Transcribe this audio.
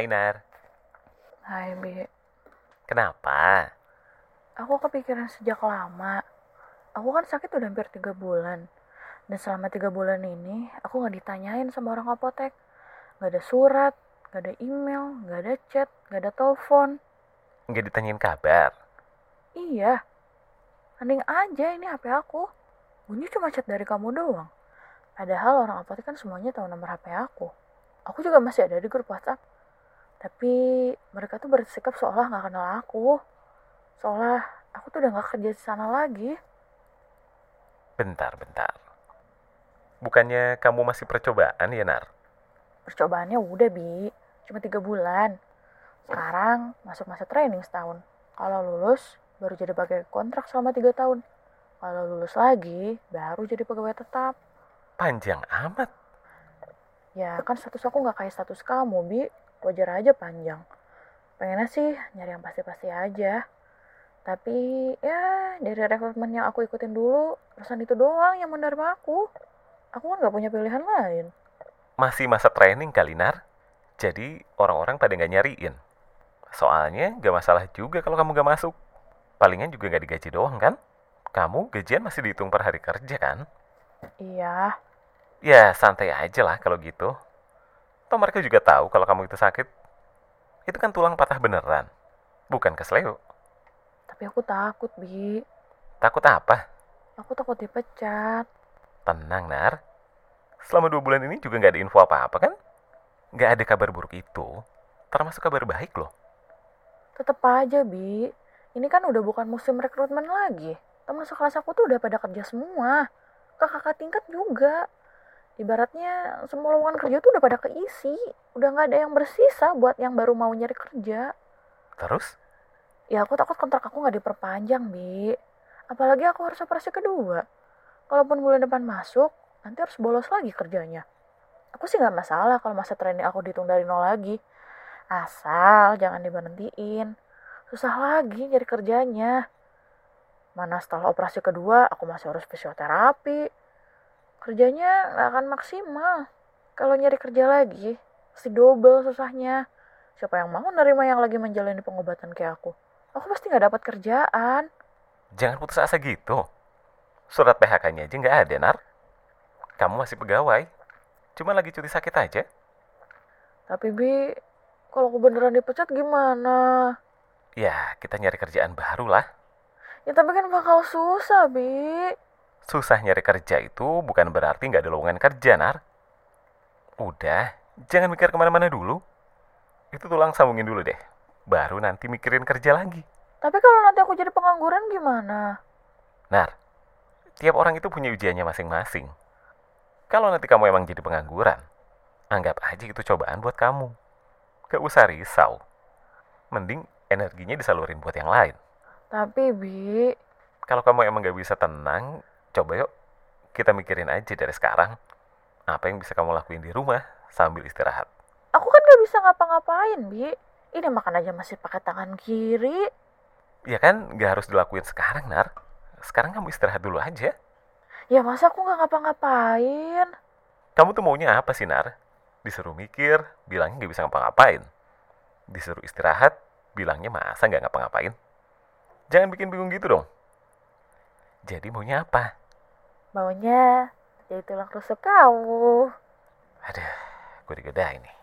Hai Nar. Hai Bi, Kenapa? aku kepikiran sejak lama. Aku kan sakit udah hampir tiga bulan. Dan selama tiga bulan ini, aku nggak ditanyain sama orang apotek. Nggak ada surat, nggak ada email, nggak ada chat, nggak ada telepon. Nggak ditanyain kabar? Iya, hening aja ini HP aku. Bunyi cuma chat dari kamu doang. Padahal orang apotek kan semuanya tahu nomor HP aku. Aku juga masih ada di grup WhatsApp. Tapi mereka tuh bersikap seolah nggak kenal aku. Seolah aku tuh udah nggak kerja di sana lagi. Bentar, bentar. Bukannya kamu masih percobaan ya Nar? Percobaannya udah, Bi. Cuma tiga bulan. Sekarang masuk masa training setahun. Kalau lulus, baru jadi pakai kontrak selama tiga tahun. Kalau lulus lagi, baru jadi pegawai tetap. Panjang amat. Ya kan status aku nggak kayak status kamu, Bi. Wajar aja panjang. Pengennya sih nyari yang pasti-pasti aja. Tapi ya dari rekrutmen yang aku ikutin dulu, perusahaan itu doang yang menerima aku. Aku kan nggak punya pilihan lain. Masih masa training kali Nar. Jadi orang-orang pada nggak nyariin. Soalnya nggak masalah juga kalau kamu nggak masuk. Palingan juga nggak digaji doang kan? Kamu gajian masih dihitung per hari kerja kan? Iya, Ya santai aja lah kalau gitu. Toh mereka juga tahu kalau kamu itu sakit. Itu kan tulang patah beneran. Bukan kesleo. tapi aku takut, Bi. Takut apa? Aku takut dipecat. Tenang, Nar. Selama dua bulan ini juga nggak ada info apa-apa kan? Nggak ada kabar buruk itu. Termasuk kabar baik loh. Tetep aja, Bi. Ini kan udah bukan musim rekrutmen lagi. Teman sekelas aku tuh udah pada kerja semua. Kakak-kakak tingkat juga. Ibaratnya semua lowongan kerja tuh udah pada keisi. Udah nggak ada yang bersisa buat yang baru mau nyari kerja. Terus? Ya aku takut kontrak aku nggak diperpanjang, Bi. Apalagi aku harus operasi kedua. Kalaupun bulan depan masuk, nanti harus bolos lagi kerjanya. Aku sih nggak masalah kalau masa training aku dihitung dari nol lagi. Asal jangan diberhentiin. Susah lagi nyari kerjanya. Mana setelah operasi kedua, aku masih harus fisioterapi. Kerjanya nggak akan maksimal. Kalau nyari kerja lagi, pasti double susahnya. Siapa yang mau nerima yang lagi menjalani pengobatan kayak aku? Aku pasti nggak dapat kerjaan. Jangan putus asa gitu. Surat PHK-nya aja nggak ada, Nar. Kamu masih pegawai. Cuma lagi cuti sakit aja. Tapi Bi, kalau aku beneran dipecat gimana? Ya, kita nyari kerjaan baru lah. Ya tapi kan bakal susah, Bi. Susah nyari kerja itu bukan berarti nggak ada lowongan kerja, Nar. Udah, jangan mikir ke mana-mana dulu. Itu tulang sambungin dulu deh. Baru nanti mikirin kerja lagi. Tapi kalau nanti aku jadi pengangguran gimana? Nar, tiap orang itu punya ujiannya masing-masing. Kalau nanti kamu emang jadi pengangguran, anggap aja itu cobaan buat kamu. Gak usah risau. Mending energinya disalurin buat yang lain. Tapi Bi, Kalau kamu emang gak bisa tenang, coba yuk kita mikirin aja dari sekarang. Apa yang bisa kamu lakuin di rumah sambil istirahat. aku kan gak bisa ngapa-ngapain, Bi. Ini makan aja masih pakai tangan kiri. Ya kan, gak harus dilakuin sekarang, Nar. Sekarang kamu istirahat dulu aja. Ya masa aku gak ngapa-ngapain? Kamu tuh maunya apa sih, Nar? Disuruh mikir, bilangnya gak bisa ngapa-ngapain. Disuruh istirahat, bilangnya masa gak ngapa-ngapain. Jangan bikin bingung gitu dong. Jadi maunya apa? Maunya jadi tulang rusuk kamu. Aduh, gue digodain nih.